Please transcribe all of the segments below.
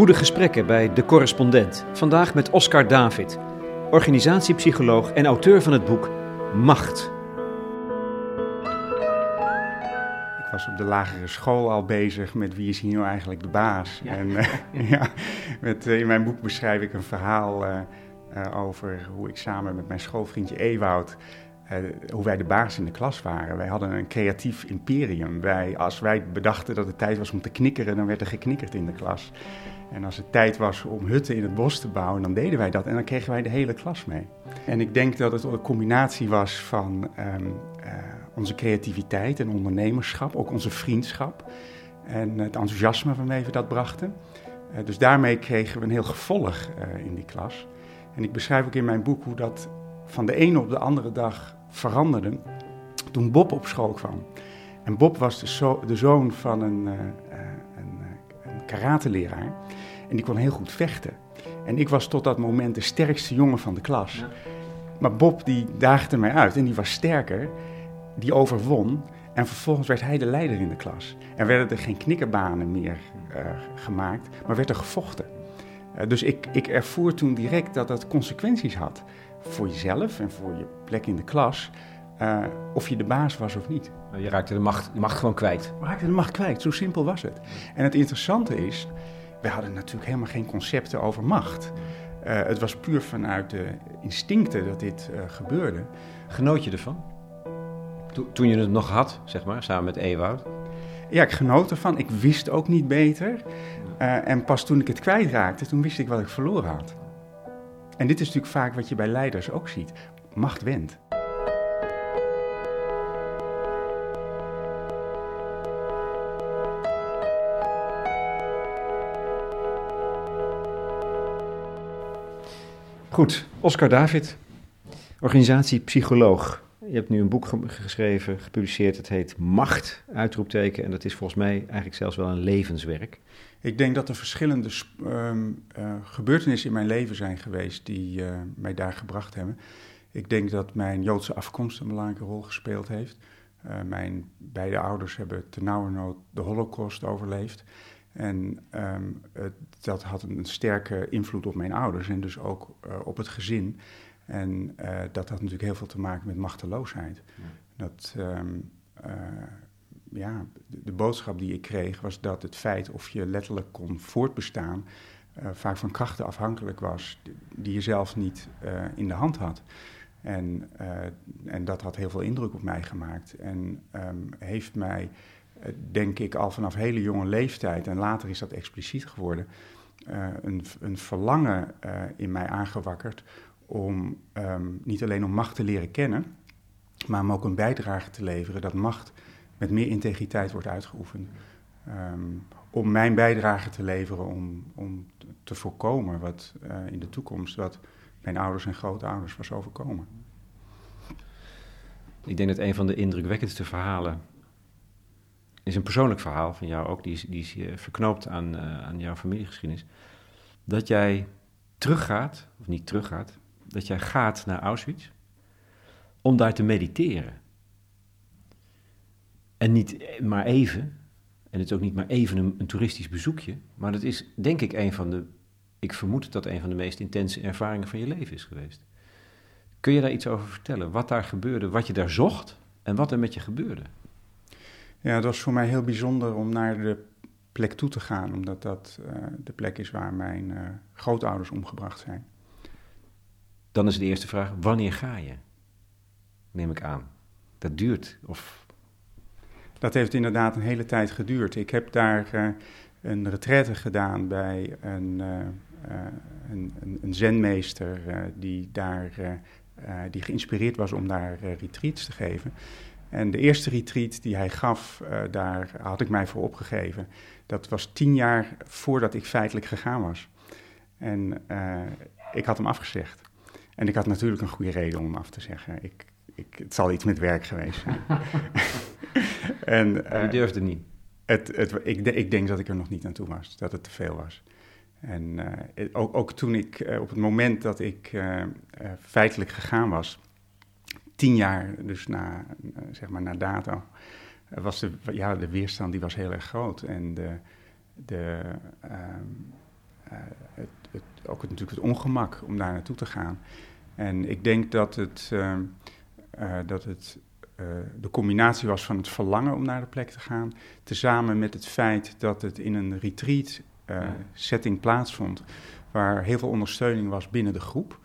Goede gesprekken bij De Correspondent. Vandaag met Oscar David, organisatiepsycholoog en auteur van het boek Macht. Ik was op de lagere school al bezig met wie is hier nou eigenlijk de baas. En eh, ja, met, eh, in mijn boek beschrijf ik een verhaal eh, over hoe ik samen met mijn schoolvriendje Ewoud hoe wij de baas in de klas waren. Wij hadden een creatief imperium. Wij, als wij bedachten dat het tijd was om te knikkeren, dan werd er geknikkerd in de klas. En als het tijd was om hutten in het bos te bouwen, dan deden wij dat. En dan kregen wij de hele klas mee. En ik denk dat het een combinatie was van ehm, eh, onze creativiteit en ondernemerschap, ook onze vriendschap en het enthousiasme waarmee we dat brachten. Eh, dus daarmee kregen we een heel gevolg eh, in die klas. En ik beschrijf ook in mijn boek hoe dat van de ene op de andere dag veranderde toen Bob op school kwam. En Bob was de, de zoon van een karateleraar. En die kon heel goed vechten. En ik was tot dat moment de sterkste jongen van de klas. Maar Bob die daagde mij uit en die was sterker. Die overwon. En vervolgens werd hij de leider in de klas. En werden er geen knikkerbanen meer eh, gemaakt, maar werd er gevochten. Eh, dus ik, ik ervoer toen direct dat dat consequenties had. Voor jezelf en voor je plek in de klas. eh, of je de baas was of niet. Je raakte de macht, de macht gewoon kwijt. We raakten de macht kwijt, zo simpel was het. En het interessante is, we hadden natuurlijk helemaal geen concepten over macht. Eh, het was puur vanuit de instincten dat dit eh, gebeurde. Genoot je ervan? To- toen je het nog had, zeg maar, samen met Ewoud. Ja, ik genoot ervan. Ik wist ook niet beter. Eh, en pas toen ik het kwijtraakte, toen wist ik wat ik verloren had. En dit is natuurlijk vaak wat je bij leiders ook ziet. Macht wendt. Goed, Oscar David, organisatiepsycholoog. Je hebt nu een boek ge- geschreven, gepubliceerd. Het heet Macht, uitroepteken. En dat is volgens mij eigenlijk zelfs wel een levenswerk. Ik denk dat er verschillende ehm, eh, gebeurtenissen in mijn leven zijn geweest die eh, mij daar gebracht hebben. Ik denk dat mijn Joodse afkomst een belangrijke rol gespeeld heeft. Eh, mijn beide ouders hebben ternauwernood de Holocaust overleefd. En ehm, het- dat had een sterke invloed op mijn ouders en dus ook eh, op het gezin. En eh, dat had natuurlijk heel veel te maken met machteloosheid. Dat, ehm, eh, ja, de, de boodschap die ik kreeg was dat het feit of je letterlijk kon voortbestaan vaak van krachten afhankelijk was die- je zelf niet in de hand had. En, en dat had heel veel indruk op mij gemaakt en ehm, heeft mij, denk ik, al vanaf hele jonge leeftijd, en later is dat expliciet geworden, eh, een, een verlangen eh, in mij aangewakkerd om ehm, niet alleen om macht te leren kennen, maar om ook een bijdrage te leveren dat macht met meer integriteit wordt uitgeoefend. Ehm, om mijn bijdrage te leveren om, om te voorkomen wat eh, in de toekomst wat mijn ouders en grootouders was overkomen. Ik denk dat een van de indrukwekkendste verhalen is een persoonlijk verhaal van jou ook. Die is, die is eh, verknoopt aan, eh, aan jouw familiegeschiedenis. Dat jij teruggaat, of niet teruggaat, dat jij gaat naar Auschwitz om daar te mediteren. En niet eh, maar even, en het is ook niet maar even een, een toeristisch bezoekje, maar dat is denk ik een van de, ik vermoed dat een van de meest intense ervaringen van je leven is geweest. Kun je daar iets over vertellen? Wat daar gebeurde, wat je daar zocht en wat er met je gebeurde? Ja, het was voor mij heel bijzonder om naar de plek toe te gaan, omdat dat eh, de plek is waar mijn eh, grootouders omgebracht zijn. Dan is de eerste vraag, wanneer ga je? Neem ik aan. Dat duurt, of Dat heeft inderdaad een hele tijd geduurd. Ik heb daar eh, een retraite gedaan bij een, een, een, een zenmeester die, daar, die geïnspireerd was om daar retreats te geven. En de eerste retreat die hij gaf, eh, daar had ik mij voor opgegeven. Dat was tien jaar voordat ik feitelijk gegaan was. En eh, ik had hem afgezegd. En ik had natuurlijk een goede reden om hem af te zeggen. Ik, ik, het zal iets met werk geweest zijn. en, je eh, durfde niet. het, het, ik, ik denk dat ik er nog niet aan toe was, dat het te veel was. En ook, ook toen ik, op het moment dat ik feitelijk gegaan was, tien jaar dus na, eh, zeg maar na dato, eh, was de, ja, de weerstand die was heel erg groot. En de, de, ehm, het, het, ook het, natuurlijk het ongemak om daar naartoe te gaan. En ik denk dat het, ehm, dat het de combinatie was van het verlangen om naar de plek te gaan, tezamen met het feit dat het in een retreat setting plaatsvond, waar heel veel ondersteuning was binnen de groep.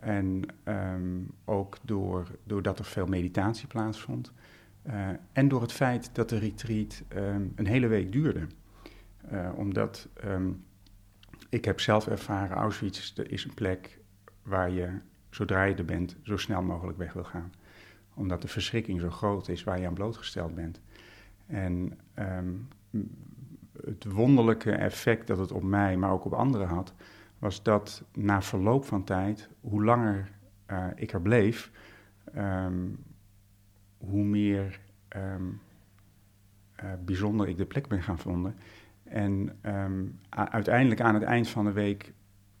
En ehm, ook door, doordat er veel meditatie plaatsvond. Uh, en door het feit dat de retreat ehm, een hele week duurde. Uh, omdat um, ik heb zelf ervaren, Auschwitz is een plek waar je, zodra je er bent, zo snel mogelijk weg wil gaan. Omdat de verschrikking zo groot is waar je aan blootgesteld bent. En het wonderlijke effect dat het op mij, maar ook op anderen had, was dat na verloop van tijd, hoe langer uh, ik er bleef, um, hoe meer um, uh, bijzonder ik de plek ben gaan vinden. En um, uiteindelijk aan het eind van de week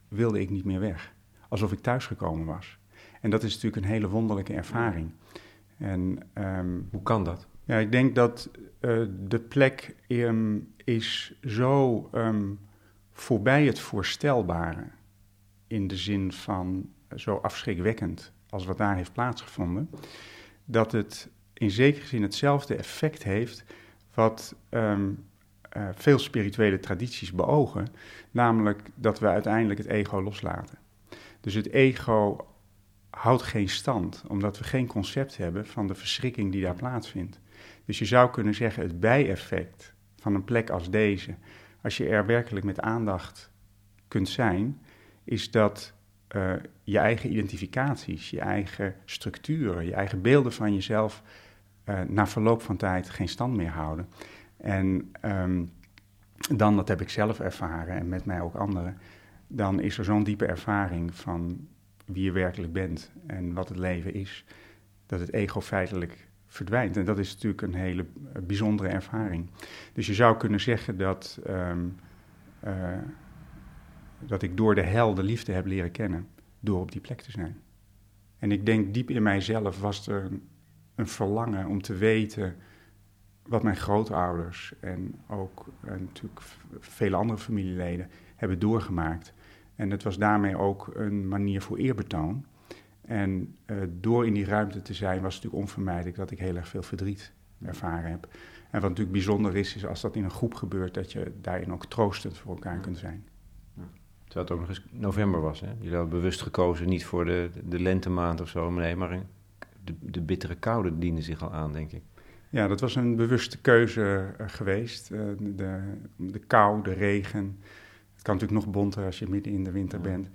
wilde ik niet meer weg. Alsof ik thuisgekomen was. En dat is natuurlijk een hele wonderlijke ervaring. En, hoe kan dat? Ja, ik denk dat uh, de plek is zo voorbij het voorstelbare. In de zin van zo afschrikwekkend als wat daar heeft plaatsgevonden. Dat het in zekere zin hetzelfde effect heeft wat um, uh, veel spirituele tradities beogen. Namelijk dat we uiteindelijk het ego loslaten. Dus het ego houdt geen stand, omdat we geen concept hebben van de verschrikking die daar plaatsvindt. Dus je zou kunnen zeggen, het bijeffect van een plek als deze, als je er werkelijk met aandacht kunt zijn, is dat uh, je eigen identificaties, je eigen structuren, je eigen beelden van jezelf uh, na verloop van tijd geen stand meer houden. En um, dan, dat heb ik zelf ervaren en met mij ook anderen, dan is er zo'n diepe ervaring van wie je werkelijk bent en wat het leven is, dat het ego feitelijk verdwijnt. En dat is natuurlijk een hele eh, bijzondere ervaring. Dus je zou kunnen zeggen dat, um, uh, dat ik door de hel de liefde heb leren kennen, door op die plek te zijn. En ik denk diep in mijzelf was er een, een verlangen om te weten wat mijn grootouders en ook en eh, natuurlijk vele andere familieleden hebben doorgemaakt. En het was daarmee ook een manier voor eerbetoon. En uh, door in die ruimte te zijn was het natuurlijk onvermijdelijk dat ik heel erg veel verdriet ervaren heb. En wat natuurlijk bijzonder is, is als dat in een groep gebeurt, dat je daarin ook troostend voor elkaar kunt zijn. Terwijl het ook nog eens november was, hè? Jullie hadden bewust gekozen, niet voor de, de lentemaand of zo, nee, maar de, de bittere koude diende zich al aan, denk ik. Ja, dat was een bewuste keuze uh, geweest. Uh, de, de kou, de regen. Het kan natuurlijk nog bonter als je midden in de winter bent.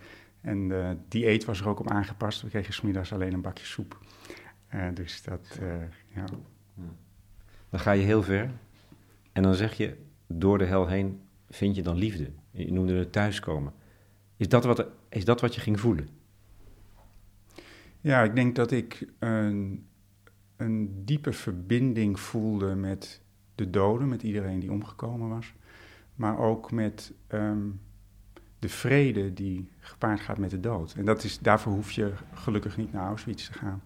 En de uh, dieet was er ook op aangepast. We kregen smiddags alleen een bakje soep. Uh, dus dat, uh, ja. Dan ga je heel ver. En dan zeg je, door de hel heen vind je dan liefde. Je noemde het thuiskomen. Is dat wat, is dat wat je ging voelen? Ja, ik denk dat ik een, een diepe verbinding voelde met de doden, met iedereen die omgekomen was. Maar ook met um, de vrede die gepaard gaat met de dood. En dat is, daarvoor hoef je gelukkig niet naar Auschwitz te gaan.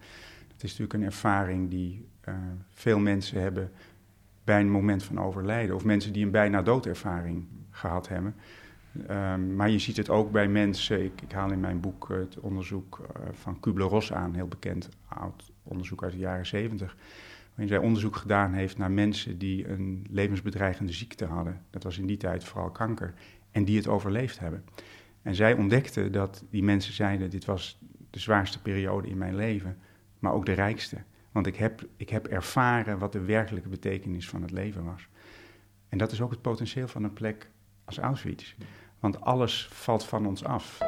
Dat is natuurlijk een ervaring die uh, veel mensen hebben bij een moment van overlijden. Of mensen die een bijna doodervaring gehad hebben. Um, maar je ziet het ook bij mensen. Ik, ik haal in mijn boek het onderzoek uh, van Kubler-Ross aan, heel bekend oud onderzoek uit de jaren zeventig. Waarin zij onderzoek gedaan heeft naar mensen die een levensbedreigende ziekte hadden. Dat was in die tijd vooral kanker en die het overleefd hebben. En zij ontdekten dat die mensen zeiden: Dit was de zwaarste periode in mijn leven, maar ook de rijkste. Want ik heb, ik heb ervaren wat de werkelijke betekenis van het leven was. En dat is ook het potentieel van een plek als Auschwitz. Want alles valt van ons af.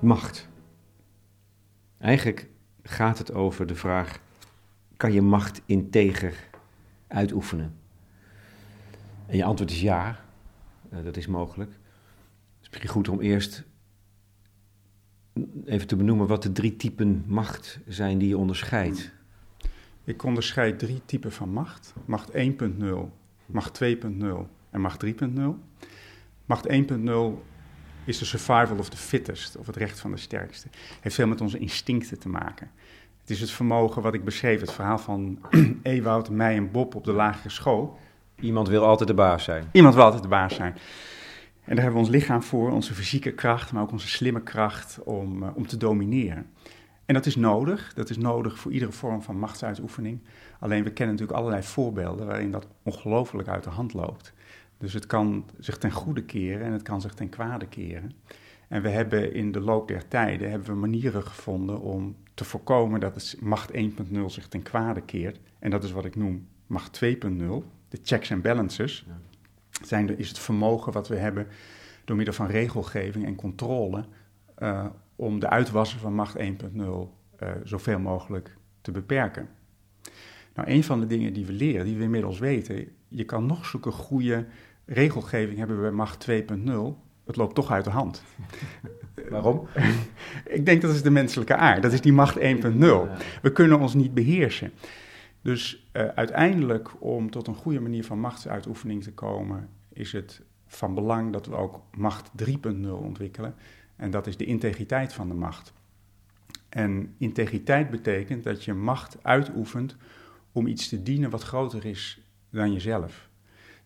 Macht. Eigenlijk gaat het over de vraag: kan je macht integer uitoefenen? En je antwoord is ja, uh, dat is mogelijk. Het is misschien goed om eerst even te benoemen wat de drie typen macht zijn die je onderscheidt. Ik onderscheid drie typen van macht: macht 1.0, macht 2.0 en macht 3.0. Macht 1.0 is de survival of the fittest, of het recht van de sterkste. Heeft veel met onze instincten te maken. Het is het vermogen wat ik beschreef, het verhaal van Ewout, mij en Bob op de lagere school. Iemand wil altijd de baas zijn. Iemand wil altijd de baas zijn. En daar hebben we ons lichaam voor, onze fysieke kracht, maar ook onze slimme kracht om, uh, om te domineren. En dat is nodig. Dat is nodig voor iedere vorm van machtsuitoefening. Alleen we kennen natuurlijk allerlei voorbeelden waarin dat ongelooflijk uit de hand loopt. Dus het kan zich ten goede keren en het kan zich ten kwade keren. En we hebben in de loop der tijden hebben we manieren gevonden om te voorkomen dat het macht 1.0 zich ten kwade keert. En dat is wat ik noem macht 2.0, de checks en balances. Zijn is het vermogen wat we hebben door middel van regelgeving en controle uh, om de uitwassen van macht 1.0 uh, zoveel mogelijk te beperken. Nou, een van de dingen die we leren, die we inmiddels weten, je kan nog zulke goede regelgeving hebben bij macht 2.0, het loopt toch uit de hand. Waarom? Ik denk dat is de menselijke aard. Dat is die macht 1.0. We kunnen ons niet beheersen. Dus uh, uiteindelijk, om tot een goede manier van machtsuitoefening te komen, is het van belang dat we ook macht 3.0 ontwikkelen. En dat is de integriteit van de macht. En integriteit betekent dat je macht uitoefent om iets te dienen wat groter is dan jezelf.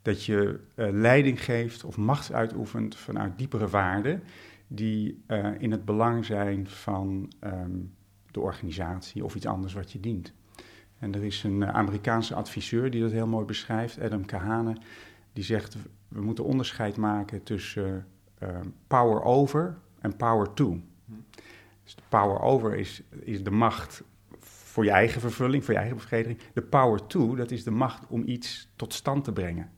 Dat je uh, leiding geeft of macht uitoefent vanuit diepere waarden die uh, in het belang zijn van um, de organisatie of iets anders wat je dient. En er is een Amerikaanse adviseur die dat heel mooi beschrijft, Adam Kahane, die zegt we moeten onderscheid maken tussen uh, power over en power to. Dus de power over is, is de macht voor je eigen vervulling, voor je eigen bevrediging. De power to, dat is de macht om iets tot stand te brengen.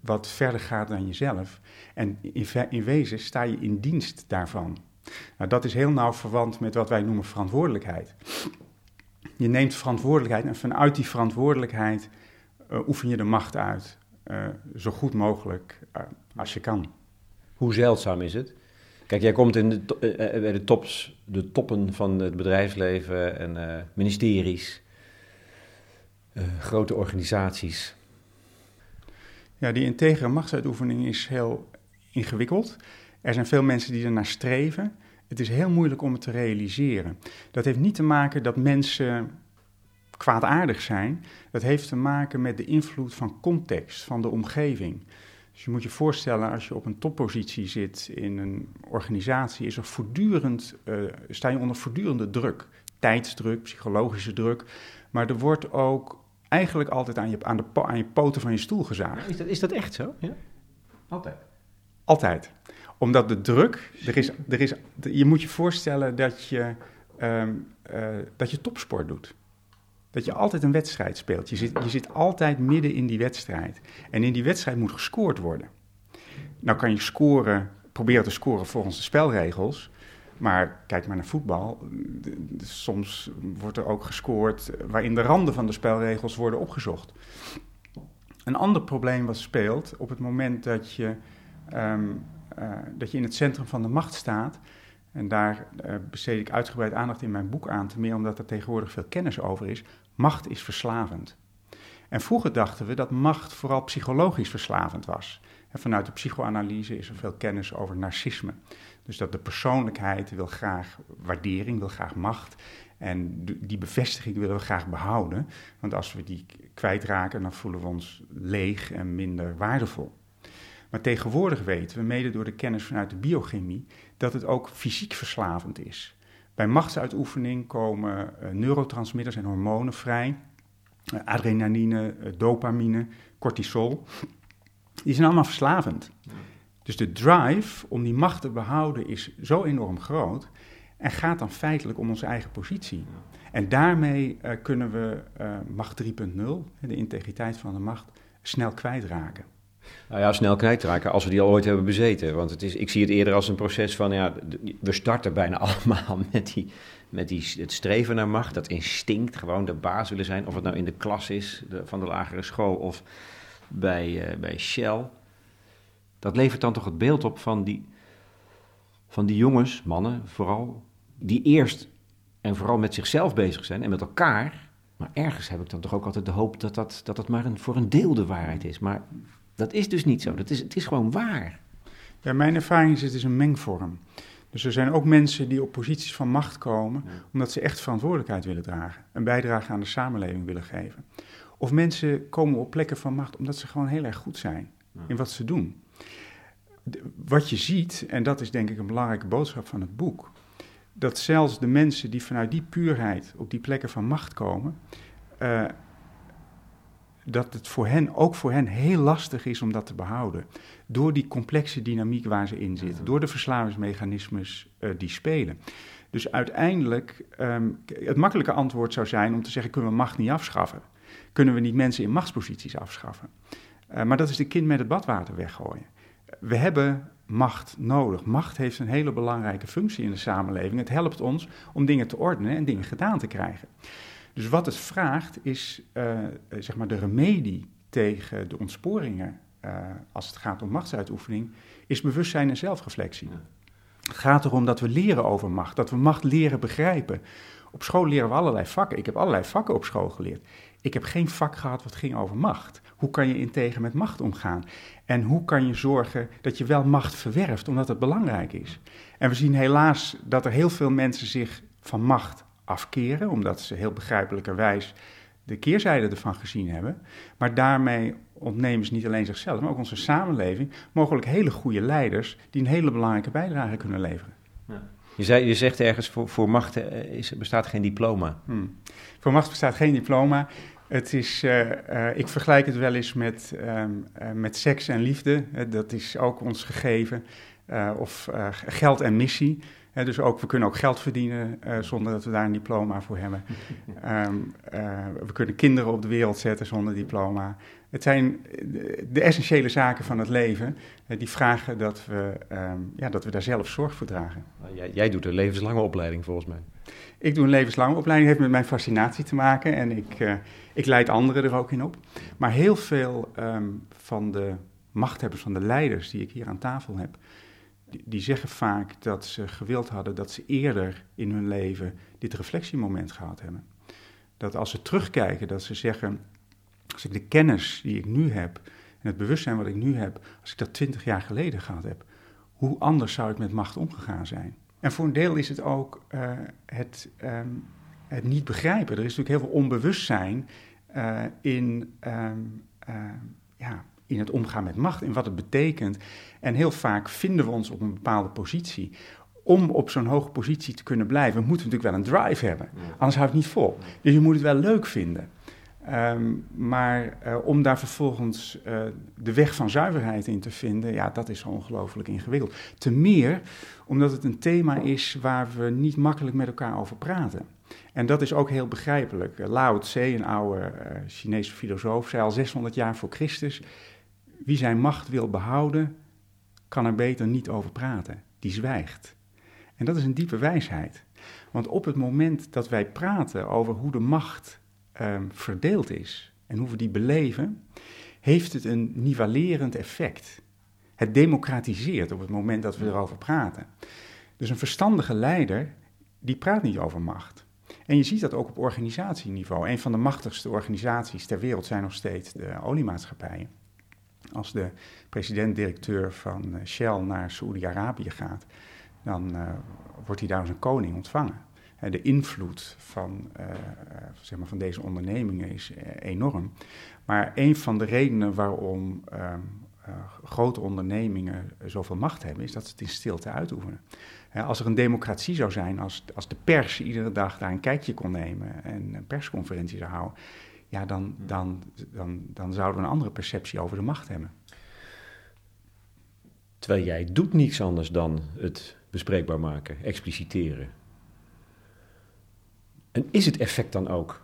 Wat verder gaat dan jezelf. En in, in wezen sta je in dienst daarvan. Nou, dat is heel nauw verwant met wat wij noemen verantwoordelijkheid. Je neemt verantwoordelijkheid en vanuit die verantwoordelijkheid uh, oefen je de macht uit. Uh, zo goed mogelijk uh, als je kan. Hoe zeldzaam is het? Kijk, jij komt in de, uh, bij de, tops, de toppen van het bedrijfsleven en ministeries, grote organisaties. Ja, die integere machtsuitoefening is heel ingewikkeld. Er zijn veel mensen die er naar streven. Het is heel moeilijk om het te realiseren. Dat heeft niet te maken dat mensen kwaadaardig zijn. Dat heeft te maken met de invloed van context, van de omgeving. Dus je moet je voorstellen, als je op een toppositie zit in een organisatie, is er voortdurend, uh, sta je onder voortdurende druk. Tijdsdruk, psychologische druk. Maar er wordt ook eigenlijk altijd aan je, aan de, aan je poten van je stoel gezaagd. Is dat, is dat echt zo? Ja? Altijd? Altijd. Omdat de druk, er is, er is, je moet je voorstellen dat je, um, uh, dat je topsport doet. Dat je altijd een wedstrijd speelt. Je zit, je zit altijd midden in die wedstrijd. En in die wedstrijd moet gescoord worden. Nou kan je scoren, proberen te scoren volgens de spelregels. Maar kijk maar naar voetbal. Soms wordt er ook gescoord waarin de randen van de spelregels worden opgezocht. Een ander probleem wat speelt op het moment dat je, um, uh, dat je in het centrum van de macht staat. En daar uh, besteed ik uitgebreid aandacht in mijn boek aan, te meer omdat er tegenwoordig veel kennis over is. Macht is verslavend. En vroeger dachten we dat macht vooral psychologisch verslavend was. En vanuit de psychoanalyse is er veel kennis over narcisme. Dus dat de persoonlijkheid wil graag waardering, wil graag macht. En die bevestiging willen we graag behouden. Want als we die kwijtraken, dan voelen we ons leeg en minder waardevol. Maar tegenwoordig weten we, mede door de kennis vanuit de biochemie, dat het ook fysiek verslavend is. Bij machtsuitoefening komen uh, neurotransmitters en hormonen vrij. Uh, adrenaline, uh, dopamine, cortisol. Die zijn allemaal verslavend. Dus de drive om die macht te behouden is zo enorm groot. En gaat dan feitelijk om onze eigen positie. En daarmee kunnen we macht 3.0, de integriteit van de macht, snel kwijtraken. Nou ja, snel kwijtraken als we die al ooit hebben bezeten. Want het is, ik zie het eerder als een proces van, ja, we starten bijna allemaal met, die, met die, het streven naar macht, dat instinct, gewoon de baas willen zijn. Of het nou in de klas is van de lagere school of bij, uh, bij Shell. Dat levert dan toch het beeld op van die, van die jongens, mannen vooral, die eerst en vooral met zichzelf bezig zijn en met elkaar. Maar ergens heb ik dan toch ook altijd de hoop dat dat, dat, dat maar een, voor een deel de waarheid is. Maar dat is dus niet zo. Dat is, het is gewoon waar. Ja, mijn ervaring is het is een mengvorm. Dus er zijn ook mensen die op posities van macht komen omdat ze echt verantwoordelijkheid willen dragen, een bijdrage aan de samenleving willen geven. Of mensen komen op plekken van macht omdat ze gewoon heel erg goed zijn in wat ze doen. wat je ziet, en dat is denk ik een belangrijke boodschap van het boek, dat zelfs de mensen die vanuit die puurheid op die plekken van macht komen, uh, dat het voor hen, ook voor hen, heel lastig is om dat te behouden. Door die complexe dynamiek waar ze in zitten, door de verslavingsmechanismes uh, die spelen. Dus uiteindelijk, um, het makkelijke antwoord zou zijn om te zeggen: kunnen we macht niet afschaffen? Kunnen we niet mensen in machtsposities afschaffen? Uh, maar dat is de kind met het badwater weggooien. We hebben macht nodig. Macht heeft een hele belangrijke functie in de samenleving. Het helpt ons om dingen te ordenen en dingen gedaan te krijgen. Dus wat het vraagt is uh, zeg maar de remedie tegen de ontsporingen uh, als het gaat om machtsuitoefening, is bewustzijn en zelfreflectie. Ja. Het gaat erom dat we leren over macht, dat we macht leren begrijpen. Op school leren we allerlei vakken. Ik heb allerlei vakken op school geleerd. Ik heb geen vak gehad wat ging over macht. Hoe kan je integer met macht omgaan? En hoe kan je zorgen dat je wel macht verwerft, omdat het belangrijk is? En we zien helaas dat er heel veel mensen zich van macht afkeren, omdat ze heel begrijpelijkerwijs de keerzijde ervan gezien hebben. Maar daarmee ontnemen ze niet alleen zichzelf, maar ook onze samenleving mogelijk hele goede leiders die een hele belangrijke bijdrage kunnen leveren. Ja. Je, zei, je zegt ergens, voor, voor macht eh, is, bestaat geen diploma. Hmm. Voor macht bestaat geen diploma. Het is, uh, uh, ik vergelijk het wel eens met, um, uh, met seks en liefde. dat is ook ons gegeven. of geld en missie dus ook, we kunnen ook geld verdienen uh, zonder dat we daar een diploma voor hebben. um, uh, we kunnen kinderen op de wereld zetten zonder diploma. Het zijn de, de essentiële zaken van het leven uh, die vragen dat we, um, ja, dat we daar zelf zorg voor dragen. Nou, jij, jij, doet een levenslange opleiding volgens mij. Ik doe een levenslange opleiding, heeft met mijn fascinatie te maken en ik, ik leid anderen er ook in op. Maar heel veel um, van de machthebbers, van de leiders die ik hier aan tafel heb, die, zeggen vaak dat ze gewild hadden dat ze eerder in hun leven dit reflectiemoment gehad hebben. Dat als ze terugkijken, dat ze zeggen, als ik de kennis die ik nu heb en het bewustzijn wat ik nu heb, als ik dat twintig jaar geleden gehad heb, hoe anders zou ik met macht omgegaan zijn? En voor een deel is het ook uh, het, um, het, niet begrijpen. Er is natuurlijk heel veel onbewustzijn uh, in um, uh, ja, in het omgaan met macht, in wat het betekent. En heel vaak vinden we ons op een bepaalde positie. Om op zo'n hoge positie te kunnen blijven, moeten we natuurlijk wel een drive hebben. Anders houdt het niet vol. Dus je moet het wel leuk vinden. Um, maar uh, om daar vervolgens uh, de weg van zuiverheid in te vinden, ja, dat is ongelooflijk ingewikkeld. Te meer omdat het een thema is waar we niet makkelijk met elkaar over praten. En dat is ook heel begrijpelijk. Lao Tse, een oude uh, Chinese filosoof, zei al 600 jaar voor Christus: wie zijn macht wil behouden, kan er beter niet over praten. Die zwijgt. En dat is een diepe wijsheid. Want op het moment dat wij praten over hoe de macht um, verdeeld is en hoe we die beleven, heeft het een nivellerend effect. Het democratiseert op het moment dat we erover praten. Dus een verstandige leider, die praat niet over macht. En je ziet dat ook op organisatieniveau. Een van de machtigste organisaties ter wereld zijn nog steeds de oliemaatschappijen. Als de president-directeur van eh, Shell naar Saoedi-Arabië gaat, dan uh, wordt hij daar als een koning ontvangen. de invloed van, uh, zeg maar van deze ondernemingen is enorm. Maar een van de redenen waarom uh, grote ondernemingen zoveel macht hebben, is dat ze het in stilte uitoefenen. als er een democratie zou zijn, als, als de pers iedere dag daar een kijkje kon nemen en een persconferentie zou houden, ja, dan, dan, dan, dan zouden we een andere perceptie over de macht hebben. Terwijl jij doet niets anders dan het bespreekbaar maken, expliciteren. En is het effect dan ook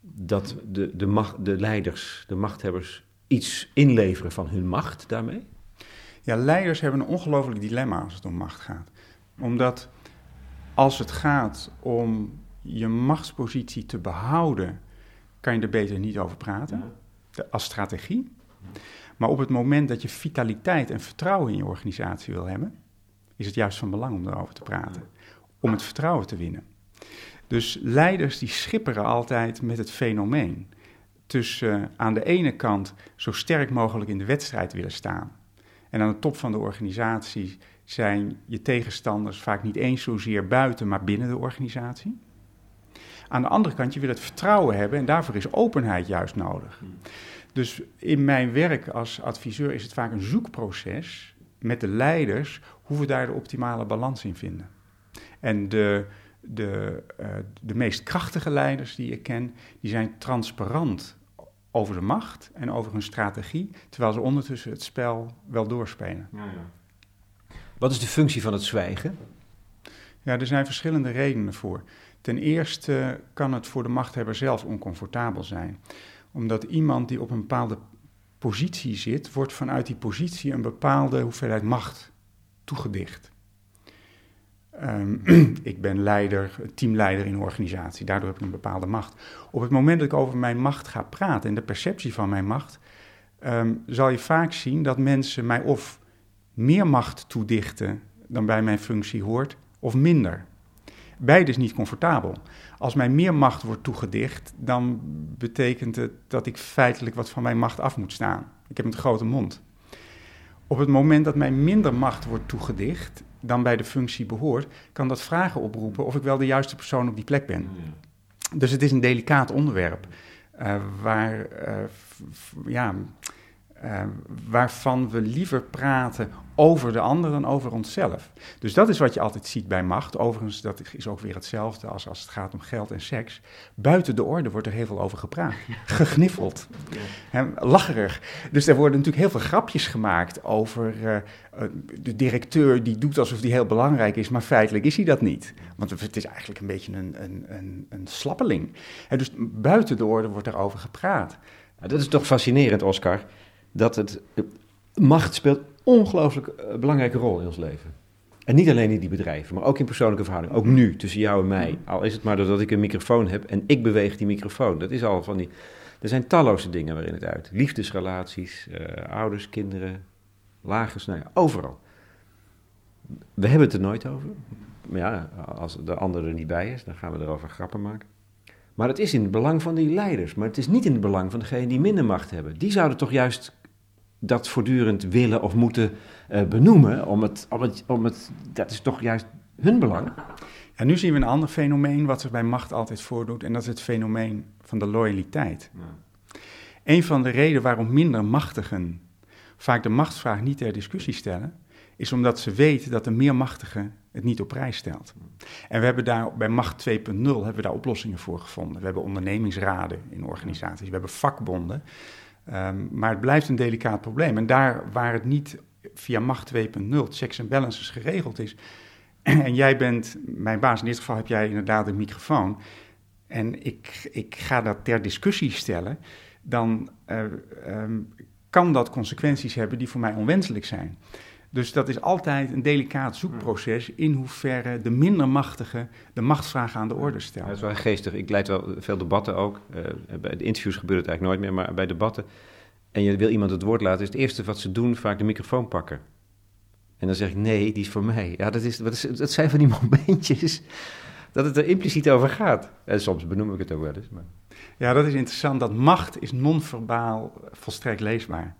dat de, de, macht, de leiders, de machthebbers, iets inleveren van hun macht daarmee? Ja, leiders hebben een ongelooflijk dilemma als het om macht gaat. Omdat als het gaat om je machtspositie te behouden kan je er beter niet over praten, als strategie. Maar op het moment dat je vitaliteit en vertrouwen in je organisatie wil hebben, is het juist van belang om erover te praten. Om het vertrouwen te winnen. Dus leiders die schipperen altijd met het fenomeen. Tussen aan de ene kant zo sterk mogelijk in de wedstrijd willen staan. En aan de top van de organisatie zijn je tegenstanders vaak niet eens zozeer buiten, maar binnen de organisatie. Aan de andere kant, je wil het vertrouwen hebben en daarvoor is openheid juist nodig. Dus in mijn werk als adviseur is het vaak een zoekproces met de leiders hoe we daar de optimale balans in vinden. En de, de, uh, de meest krachtige leiders die ik ken, die zijn transparant over de macht en over hun strategie, terwijl ze ondertussen het spel wel doorspelen. Ja, ja. Wat is de functie van het zwijgen? Ja, er zijn verschillende redenen voor. Ten eerste kan het voor de machthebber zelf oncomfortabel zijn, omdat iemand die op een bepaalde positie zit, wordt vanuit die positie een bepaalde hoeveelheid macht toegedicht. Um, ik ben leider, teamleider in een organisatie, daardoor heb ik een bepaalde macht. Op het moment dat ik over mijn macht ga praten en de perceptie van mijn macht, um, zal je vaak zien dat mensen mij of meer macht toedichten dan bij mijn functie hoort, of minder. Beide is niet comfortabel. Als mij meer macht wordt toegedicht, dan betekent het dat ik feitelijk wat van mijn macht af moet staan. Ik heb een grote mond. Op het moment dat mij minder macht wordt toegedicht dan bij de functie behoort, kan dat vragen oproepen of ik wel de juiste persoon op die plek ben. Dus het is een delicaat onderwerp uh, waar uh, ja, uh, waarvan we liever praten over de ander dan over onszelf. Dus dat is wat je altijd ziet bij macht. Overigens, dat is ook weer hetzelfde als als het gaat om geld en seks. Buiten de orde wordt er heel veel over gepraat. Gegniffeld. Ja. lacherig. Dus er worden natuurlijk heel veel grapjes gemaakt over uh, de directeur die doet alsof hij heel belangrijk is, maar feitelijk is hij dat niet. Want het is eigenlijk een beetje een, een, een, een slappeling. En dus buiten de orde wordt er over gepraat. dat is toch fascinerend, Oscar dat het, macht speelt ongelooflijk eh, belangrijke rol in ons leven. En niet alleen in die bedrijven, maar ook in persoonlijke verhoudingen. Ook nu, tussen jou en mij. Al is het maar doordat ik een microfoon heb en ik beweeg die microfoon. Dat is al van die... Er zijn talloze dingen waarin het uit. Liefdesrelaties, uh, ouders, kinderen, lagers, nou ja, overal. We hebben het er nooit over. Maar ja, als de ander er niet bij is, dan gaan we erover grappen maken. Maar het is in het belang van die leiders. Maar het is niet in het belang van degenen die minder macht hebben. Die zouden toch juist dat voortdurend willen of moeten uh, benoemen. Om het, om, het, om het, dat is toch juist hun belang. En nu zien we een ander fenomeen wat zich bij macht altijd voordoet. En dat is het fenomeen van de loyaliteit. Ja. Een van de redenen waarom minder machtigen vaak de machtsvraag niet ter discussie stellen, is omdat ze weten dat de meer machtige het niet op prijs stelt. En we hebben daar bij Macht 2.0 hebben we daar oplossingen voor gevonden. We hebben ondernemingsraden in organisaties, we hebben vakbonden. Um, maar het blijft een delicaat probleem. En daar waar het niet via Macht 2.0, checks en balances geregeld is. en jij bent mijn baas, in dit geval heb jij inderdaad een microfoon. En ik, ik ga dat ter discussie stellen. Dan uh, um, kan dat consequenties hebben die voor mij onwenselijk zijn. Dus dat is altijd een delicaat zoekproces in hoeverre de minder machtige de machtsvraag aan de orde stelt. dat is wel geestig. Ik leid wel veel debatten ook. Uh, bij de interviews gebeurt het eigenlijk nooit meer, maar bij debatten. En je wil iemand het woord laten, is het eerste wat ze doen vaak de microfoon pakken. En dan zeg ik, nee, die is voor mij. Ja, dat, is, dat, is, dat zijn van die momentjes dat het er impliciet over gaat. En soms benoem ik het ook wel eens. Maar... Ja, dat is interessant. Dat macht is non-verbaal volstrekt leesbaar.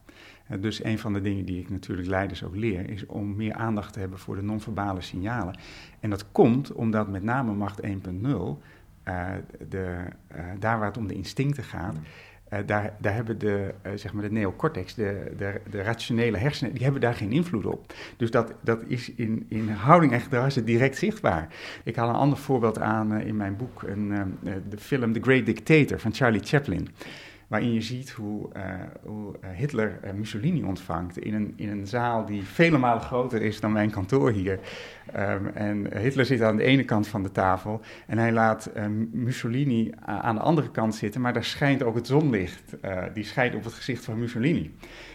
Eh, dus een van de dingen die ik natuurlijk leiders ook leer, is om meer aandacht te hebben voor de non-verbale signalen. En dat komt omdat met name macht 1.0, uh, eh, de, uh, daar waar het om de instincten gaat, daar, daar hebben de, zeg maar de neocortex, de, de, de, rationele hersenen, die hebben daar geen invloed op. Dus dat, dat is in, in houding en gedrag is het direct zichtbaar. Ik haal een ander voorbeeld aan in mijn boek, een, de film The Great Dictator van Charlie Chaplin waarin je ziet hoe, uh, hoe eh, Hitler uh, Mussolini ontvangt in een, in een zaal die vele malen groter is dan mijn kantoor hier. Um, en Hitler zit aan de ene kant van de tafel en hij laat Mussolini aan de andere kant zitten, maar daar schijnt ook het zonlicht, die schijnt op het gezicht van Mussolini.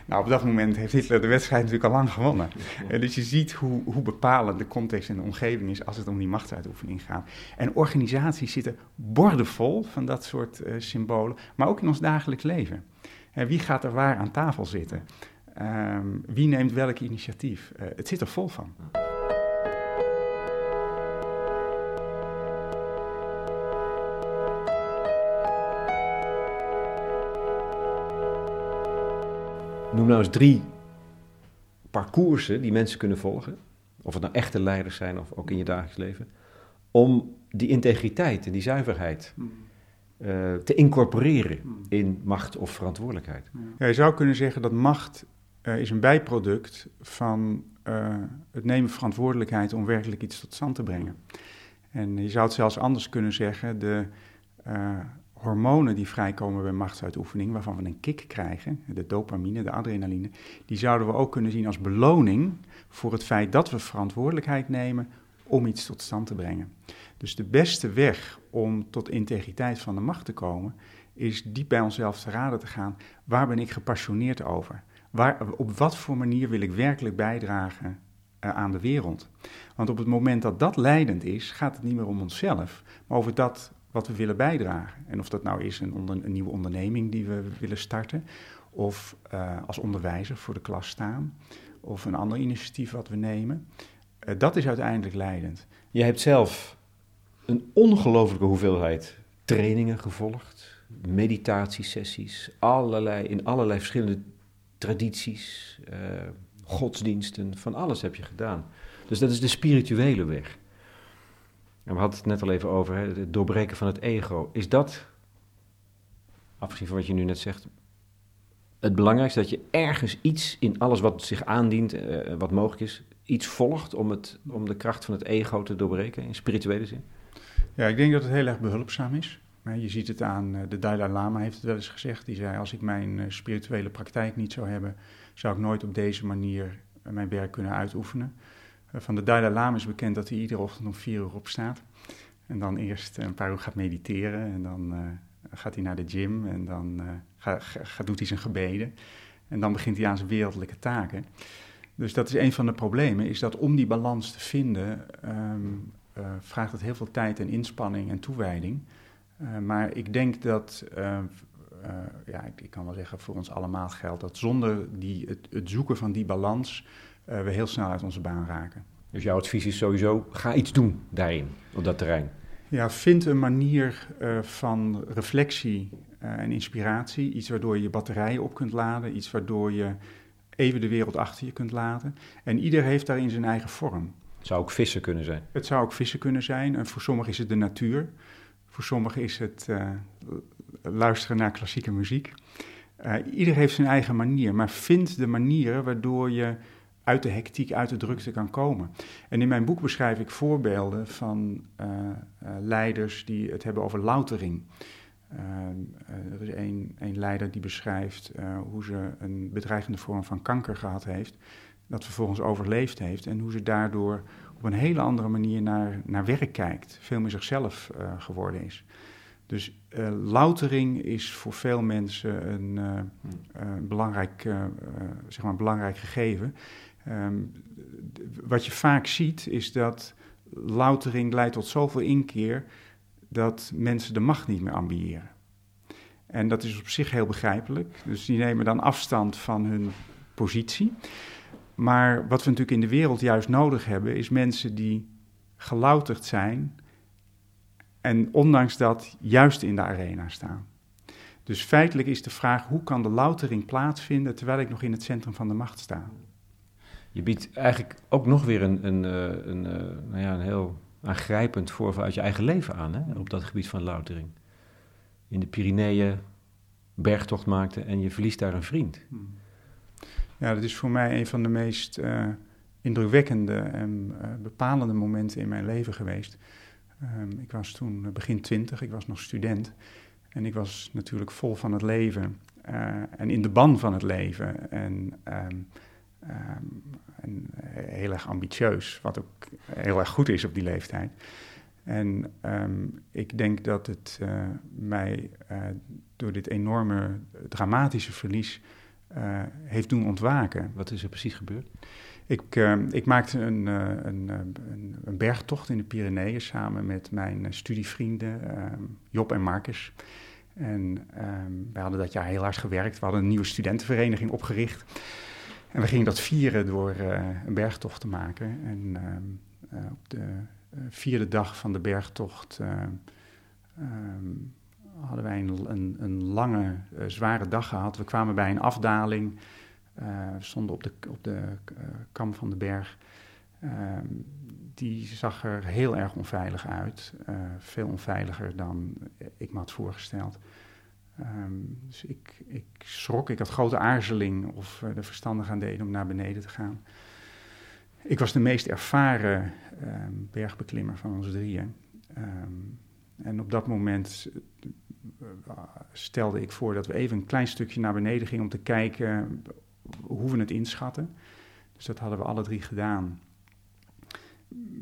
Nou, op dat moment heeft Hitler de wedstrijd natuurlijk al lang gewonnen. dus je ziet hoe, hoe bepalend de context en de omgeving is als het om die machtsuitoefening gaat. En organisaties zitten bordenvol van dat soort symbolen, maar ook in ons dagelijks leven. wie gaat er waar aan tafel zitten? Ehm, wie neemt welk initiatief? Het zit er vol van. Noem nou eens drie parcoursen die mensen kunnen volgen. Of het nou echte leiders zijn of ook in je dagelijks leven. Om die integriteit en die zuiverheid uh, te incorporeren in macht of verantwoordelijkheid. Ja, je zou kunnen zeggen dat macht uh, is een bijproduct van uh, het nemen verantwoordelijkheid om werkelijk iets tot stand te brengen. En je zou het zelfs anders kunnen zeggen, de hormonen die vrijkomen bij machtsuitoefening, waarvan we een kick krijgen, de dopamine, de adrenaline, die zouden we ook kunnen zien als beloning voor het feit dat we verantwoordelijkheid nemen om iets tot stand te brengen. Dus de beste weg om tot integriteit van de macht te komen, is diep bij onszelf te raden te gaan. Waar ben ik gepassioneerd over? Waar, op wat voor manier wil ik werkelijk bijdragen uh, aan de wereld? Want op het moment dat dat leidend is, gaat het niet meer om onszelf, maar over dat wat we willen bijdragen. En of dat nou is een, een nieuwe onderneming die we willen starten, of uh, als onderwijzer voor de klas staan, of een ander initiatief wat we nemen. Uh, dat is uiteindelijk leidend. Je hebt zelf een ongelofelijke hoeveelheid trainingen gevolgd, meditatiesessies, allerlei, in allerlei verschillende tradities, uh, godsdiensten, van alles heb je gedaan. Dus dat is de spirituele weg. En we hadden het net al even over, het doorbreken van het ego. Is dat, afgezien van wat je nu net zegt, het belangrijkste dat je ergens iets in alles wat zich aandient, uh, wat mogelijk is, iets volgt om, het, om de kracht van het ego te doorbreken in spirituele zin? Ja, ik denk dat het heel erg behulpzaam is. Je ziet het aan, eh, de Dalai Lama heeft het wel eens gezegd. Die zei, als ik mijn eh, spirituele praktijk niet zou hebben, zou ik nooit op deze manier mijn werk kunnen uitoefenen. Van de Dalai Lama is bekend dat hij iedere ochtend om vier uur opstaat. En dan eerst een paar uur gaat mediteren. En dan uh, gaat hij naar de gym. En dan ga, doet hij zijn gebeden. En dan begint hij aan zijn wereldlijke taken. Dus dat is een van de problemen. Is dat om die balans te vinden. Uh, vraagt het heel veel tijd en inspanning en toewijding. maar ik denk dat. ja, ik, kan wel zeggen voor ons allemaal geldt dat zonder die, het, zoeken van die balans we heel snel uit onze baan raken. Dus jouw advies is sowieso, ga iets doen daarin, op dat terrein. Ja, vind een manier uh, van reflectie uh, en inspiratie. Iets waardoor je je batterijen op kunt laden. Iets waardoor je even de wereld achter je kunt laten. En ieder heeft daarin zijn eigen vorm. Het zou ook vissen kunnen zijn. Het zou ook vissen kunnen zijn. En voor sommigen is het de natuur. Voor sommigen is het uh, luisteren naar klassieke muziek. ieder heeft zijn eigen manier. Maar vind de manieren waardoor je uit de hectiek, uit de drukte kan komen. En in mijn boek beschrijf ik voorbeelden van uh, uh, leiders die het hebben over loutering. Uh, er is een, een leider die beschrijft hoe ze een bedreigende vorm van kanker gehad heeft, dat vervolgens overleefd heeft en hoe ze daardoor op een hele andere manier naar, naar werk kijkt, veel meer zichzelf geworden is. Dus uh, loutering is voor veel mensen een, uh, belangrijk, zeg maar belangrijk gegeven. Um, wat je vaak ziet is dat loutering leidt tot zoveel inkeer dat mensen de macht niet meer ambiëren. En dat is op zich heel begrijpelijk. Dus die nemen dan afstand van hun positie. Maar wat we natuurlijk in de wereld juist nodig hebben, is mensen die gelouterd zijn en ondanks dat juist in de arena staan. Dus feitelijk is de vraag: hoe kan de loutering plaatsvinden terwijl ik nog in het centrum van de macht sta? Je biedt eigenlijk ook nog weer een, een, eh, een, eh, nou ja, een heel aangrijpend voorval uit je eigen leven aan, hè, op dat gebied van loutering. In de Pyreneeën bergtocht maakte en je verliest daar een vriend. Ja, dat is voor mij een van de meest uh, indrukwekkende en bepalende momenten in mijn leven geweest. Um, ik was toen begin twintig, ik was nog student. En ik was natuurlijk vol van het leven en in de ban van het leven. En um, Ehm, en heel erg ambitieus, wat ook heel erg goed is op die leeftijd. En ehm, ik denk dat het uh, mij uh, door dit enorme dramatische verlies uh, heeft doen ontwaken. Wat is er precies gebeurd? Ik, ehm, ik maakte een, een, een, een, bergtocht in de Pyreneeën samen met mijn studievrienden Job en Marcus. En we hadden dat jaar heel hard gewerkt. We hadden een nieuwe studentenvereniging opgericht. En we gingen dat vieren door uh, een bergtocht te maken. En uh, op de uh, vierde dag van de bergtocht um, hadden wij een, een, een lange, zware dag gehad. We kwamen bij een afdaling stonden op de, op de kam van de berg. Ehm, die zag er heel erg onveilig uit. veel onveiliger dan ik me had voorgesteld. Ehm, dus ik, ik schrok, ik had grote aarzeling of de verstandig aan deden om naar beneden te gaan. Ik was de meest ervaren ehm, bergbeklimmer van ons drieën. Ehm, en op dat moment uh, stelde ik voor dat we even een klein stukje naar beneden gingen om te kijken hoe we het inschatten. Dus dat hadden we alle drie gedaan.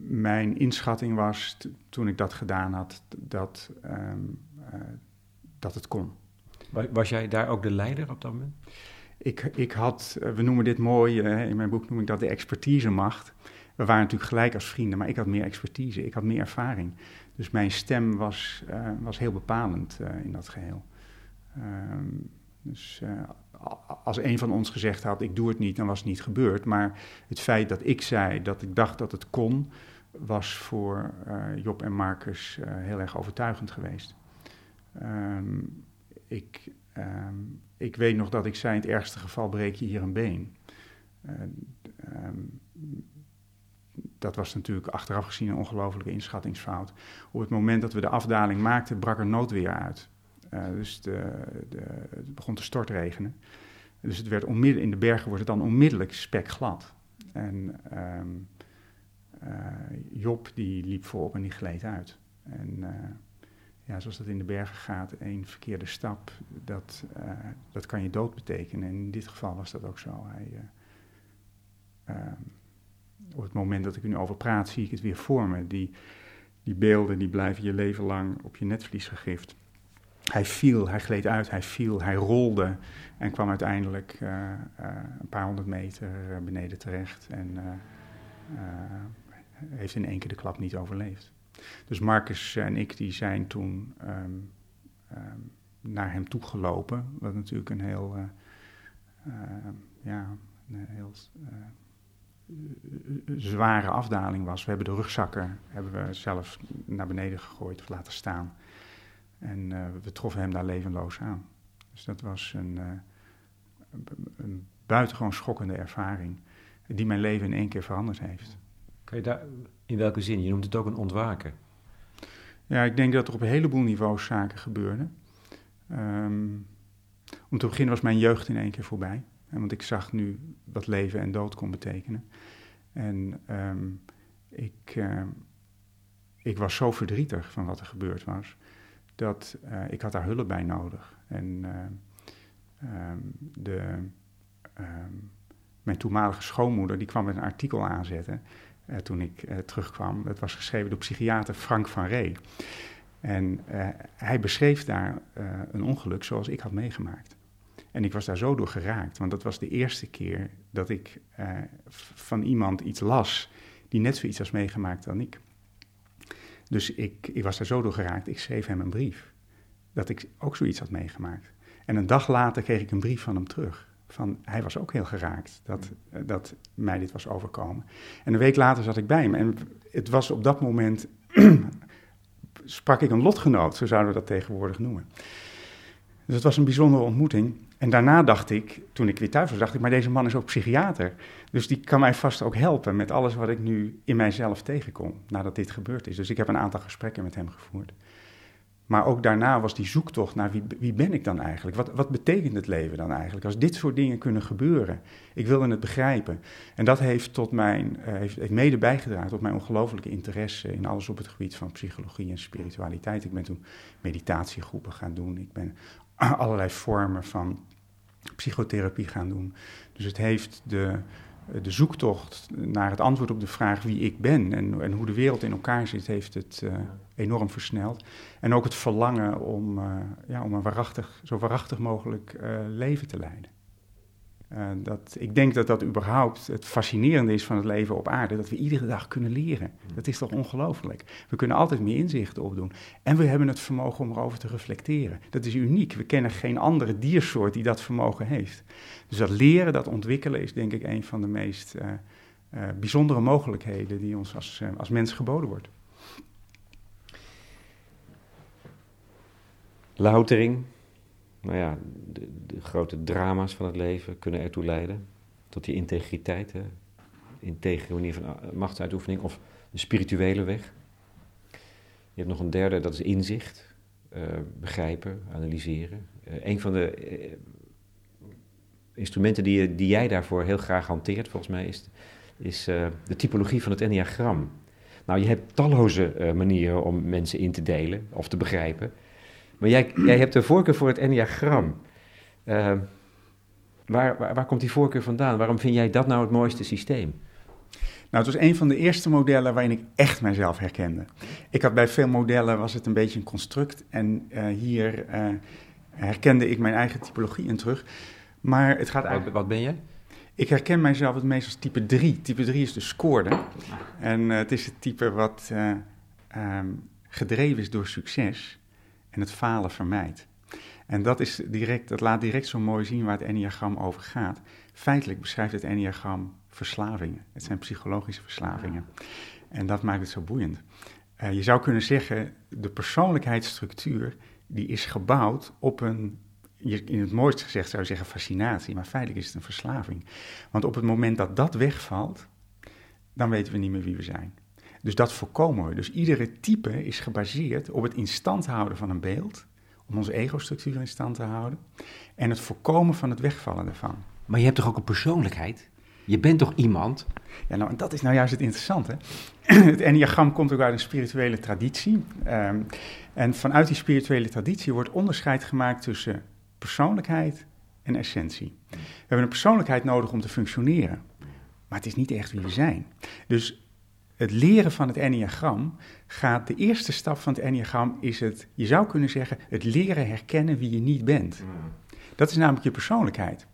Mijn inschatting was, toen ik dat gedaan had, dat, dat het kon. Was jij daar ook de leider op dat moment? Ik, ik had, we noemen dit mooi, in mijn boek noem ik dat de expertisemacht. We waren natuurlijk gelijk als vrienden, maar ik had meer expertise, ik had meer ervaring. Dus mijn stem was, uh, was heel bepalend in dat geheel. Ehm, dus als een van ons gezegd had, ik doe het niet, dan was het niet gebeurd. Maar het feit dat ik zei dat ik dacht dat het kon, was voor Job en Marcus heel erg overtuigend geweest. Um, ik, um, ik weet nog dat ik zei, in het ergste geval breek je hier een been. Uh, um, dat was natuurlijk achteraf gezien een ongelofelijke inschattingsfout. Op het moment dat we de afdaling maakten, brak er noodweer uit. Uh, dus de, de, het begon te stortregenen. Dus het werd in de bergen wordt het dan onmiddellijk spekglad. En um, uh, Job die liep voorop en die gleed uit. En ja, zoals dat in de bergen gaat, één verkeerde stap, dat, uh, dat kan je dood betekenen. En in dit geval was dat ook zo. Hij, uh, uh, op het moment dat ik nu over praat, zie ik het weer voor me. Die, die beelden die blijven je leven lang op je netvlies gegrift. Hij viel, hij gleed uit, hij viel, hij rolde en kwam uiteindelijk een paar honderd meter beneden terecht. En heeft in één keer de klap niet overleefd. Dus Marcus en ik die zijn toen um, um, naar hem toe gelopen, wat natuurlijk een heel, uh, uh, ja, een heel uh, zware afdaling was. We hebben de rugzakken hebben we zelf naar beneden gegooid of laten staan. En we troffen hem daar levenloos aan. Dus dat was een, een buitengewoon schokkende ervaring, die mijn leven in één keer veranderd heeft. In welke zin? Je noemt het ook een ontwaken. Ja, ik denk dat er op een heleboel niveaus zaken gebeurden. Um, om te beginnen was mijn jeugd in één keer voorbij. Want ik zag nu wat leven en dood kon betekenen. En um, ik, uh, ik was zo verdrietig van wat er gebeurd was, dat uh, ik had daar hulp bij nodig. En de, mijn toenmalige schoonmoeder die kwam met een artikel aanzetten uh, toen ik uh, terugkwam. Het was geschreven door psychiater Frank van Ree. En uh, hij beschreef daar een ongeluk zoals ik had meegemaakt. En ik was daar zo door geraakt, want dat was de eerste keer dat ik van iemand iets las die net zoiets was meegemaakt dan ik. Dus ik, ik was daar zo door geraakt, ik schreef hem een brief dat ik ook zoiets had meegemaakt. En een dag later kreeg ik een brief van hem terug van hij was ook heel geraakt dat, eh, dat mij dit was overkomen. En een week later zat ik bij hem en het was op dat moment, sprak ik een lotgenoot, zo zouden we dat tegenwoordig noemen. Dus het was een bijzondere ontmoeting. En daarna dacht ik, toen ik weer thuis was, dacht ik, maar deze man is ook psychiater. Dus die kan mij vast ook helpen met alles wat ik nu in mijzelf tegenkom, nadat dit gebeurd is. Dus ik heb een aantal gesprekken met hem gevoerd. Maar ook daarna was die zoektocht naar wie, wie ben ik dan eigenlijk? Wat, wat betekent het leven dan eigenlijk? Als dit soort dingen kunnen gebeuren. Ik wilde het begrijpen. En dat heeft, tot mijn, uh, heeft, heeft mede bijgedragen tot mijn ongelofelijke interesse in alles op het gebied van psychologie en spiritualiteit. Ik ben toen meditatiegroepen gaan doen. Ik ben allerlei vormen van psychotherapie gaan doen. Dus het heeft de, eh, de zoektocht naar het antwoord op de vraag wie ik ben en, en hoe de wereld in elkaar zit, heeft het uh, enorm versneld. En ook het verlangen om, uh, ja, om een waarachtig, zo waarachtig mogelijk uh, leven te leiden. dat, ik denk dat dat überhaupt het fascinerende is van het leven op aarde, dat we iedere dag kunnen leren. Dat is toch ongelooflijk. We kunnen altijd meer inzichten opdoen. En we hebben het vermogen om erover te reflecteren. Dat is uniek. We kennen geen andere diersoort die dat vermogen heeft. Dus dat leren, dat ontwikkelen is denk ik een van de meest uh, uh, bijzondere mogelijkheden die ons als, als mens geboden wordt. Loutering, nou ja, de, grote drama's van het leven kunnen ertoe leiden. tot die integriteit, hè? integere manier van uh, machtsuitoefening, of de spirituele weg. Je hebt nog een derde, dat is inzicht, uh, begrijpen, analyseren. Uh, een van de instrumenten die, die jij daarvoor heel graag hanteert, volgens mij, is, is de typologie van het enneagram. Nou, je hebt talloze manieren om mensen in te delen of te begrijpen. Maar jij, jij hebt een voorkeur voor het enneagram. Waar, waar, waar komt die voorkeur vandaan? Waarom vind jij dat nou het mooiste systeem? Nou, het was een van de eerste modellen waarin ik echt mijzelf herkende. Ik had bij veel modellen was het een beetje een construct en uh, hier uh, herkende ik mijn eigen typologie in terug. Maar het gaat eigenlijk... Wat, wat ben je? Ik herken mijzelf het meest als type 3. Type 3 is de scoorde. En uh, het is het type wat um, gedreven is door succes en het falen vermijdt. En dat, is direct, dat laat direct zo mooi zien waar het enneagram over gaat. Feitelijk beschrijft het enneagram verslavingen. Het zijn psychologische verslavingen. En dat maakt het zo boeiend. Uh, je zou kunnen zeggen, de persoonlijkheidsstructuur die is gebouwd op een, in het mooiste gezegd zou je zeggen fascinatie, maar feitelijk is het een verslaving. Want op het moment dat dat wegvalt, dan weten we niet meer wie we zijn. Dus dat voorkomen we. Dus iedere type is gebaseerd op het in stand houden van een beeld, om onze ego-structuur in stand te houden, en het voorkomen van het wegvallen ervan. Maar je hebt toch ook een persoonlijkheid? Je bent toch iemand? Ja, nou, en dat is nou juist het interessante. het enneagram komt ook uit een spirituele traditie. Um, en vanuit die spirituele traditie wordt onderscheid gemaakt tussen persoonlijkheid en essentie. We hebben een persoonlijkheid nodig om te functioneren, maar het is niet echt wie we zijn. Dus het leren van het enneagram gaat, de eerste stap van het enneagram is het, je zou kunnen zeggen, het leren herkennen wie je niet bent. Dat is namelijk je persoonlijkheid.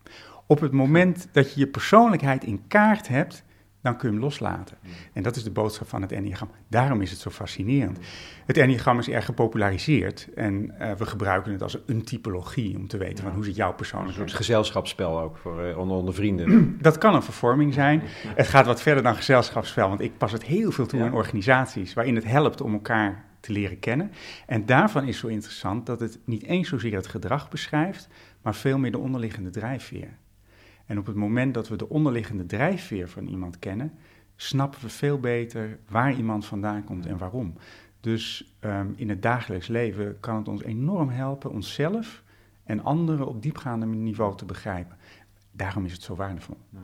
Op het moment dat je je persoonlijkheid in kaart hebt, dan kun je hem loslaten. En dat is de boodschap van het Enneagram. Daarom is het zo fascinerend. Het Enneagram is erg gepopulariseerd en uh, we gebruiken het als een typologie om te weten van hoe zit jouw persoonlijkheid. Een soort gezelschapsspel ook voor uh, onder, onder vrienden. Dat kan een vervorming zijn. Het gaat wat verder dan gezelschapsspel, want ik pas het heel veel toe ja. in organisaties waarin het helpt om elkaar te leren kennen. En daarvan is zo interessant dat het niet eens zozeer het gedrag beschrijft, maar veel meer de onderliggende drijfveer. En op het moment dat we de onderliggende drijfveer van iemand kennen, snappen we veel beter waar iemand vandaan komt en waarom. Dus um, in het dagelijks leven kan het ons enorm helpen onszelf en anderen op diepgaande niveau te begrijpen. Daarom is het zo waardevol. Ja.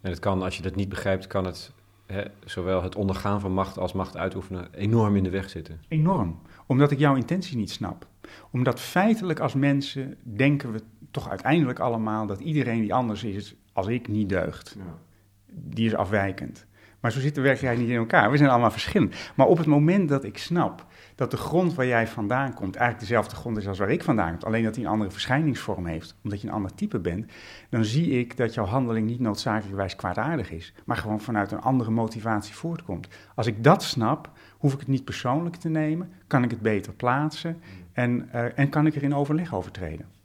En het kan, als je dat niet begrijpt, kan het hè, zowel het ondergaan van macht als macht uitoefenen enorm in de weg zitten. Enorm, omdat ik jouw intentie niet snap. Omdat feitelijk als mensen denken we toch uiteindelijk allemaal dat iedereen die anders is als ik niet deugt. Ja. Die is afwijkend. Maar zo zit de werkelijkheid niet in elkaar. We zijn allemaal verschillend. Maar op het moment dat ik snap dat de grond waar jij vandaan komt eigenlijk dezelfde grond is als waar ik vandaan kom, alleen dat hij een andere verschijningsvorm heeft, omdat je een ander type bent, dan zie ik dat jouw handeling niet noodzakelijkerwijs kwaadaardig is, maar gewoon vanuit een andere motivatie voortkomt. Als ik dat snap, hoef ik het niet persoonlijk te nemen, kan ik het beter plaatsen en, uh, en kan ik er in overleg over treden.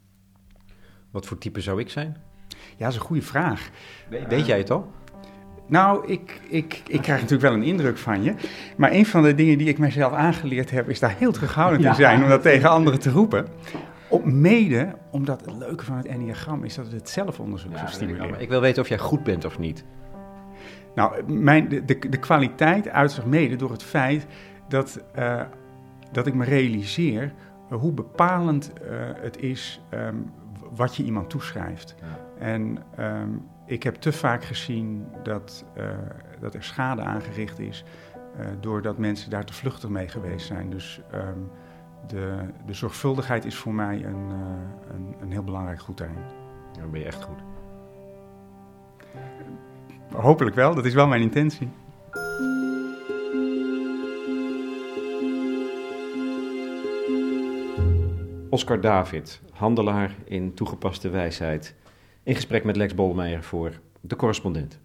Wat voor type zou ik zijn? Ja, dat is een goede vraag. Weet, weet jij het al? Nou, ik, ik, ik krijg natuurlijk wel een indruk van je. Maar een van de dingen die ik mijzelf aangeleerd heb, is daar heel terughoudend ja. te zijn om dat tegen anderen te roepen. Op mede omdat het leuke van het enneagram is dat het het zelfonderzoek ja, stimuleert. Ik wil weten of jij goed bent of niet. Nou, mijn, de, de, de kwaliteit uit zich mede door het feit dat, uh, dat ik me realiseer hoe bepalend uh, het is um, wat je iemand toeschrijft. Ja. En um, ik heb te vaak gezien dat, uh, dat er schade aangericht is uh, doordat mensen daar te vluchtig mee geweest zijn. Dus um, de, de zorgvuldigheid is voor mij een, uh, een, een, heel belangrijk goed daarin. Dan ben je echt goed. Hopelijk wel, dat is wel mijn intentie. Oscar David, handelaar in toegepaste wijsheid. In gesprek met Lex Bolmeijer voor De Correspondent.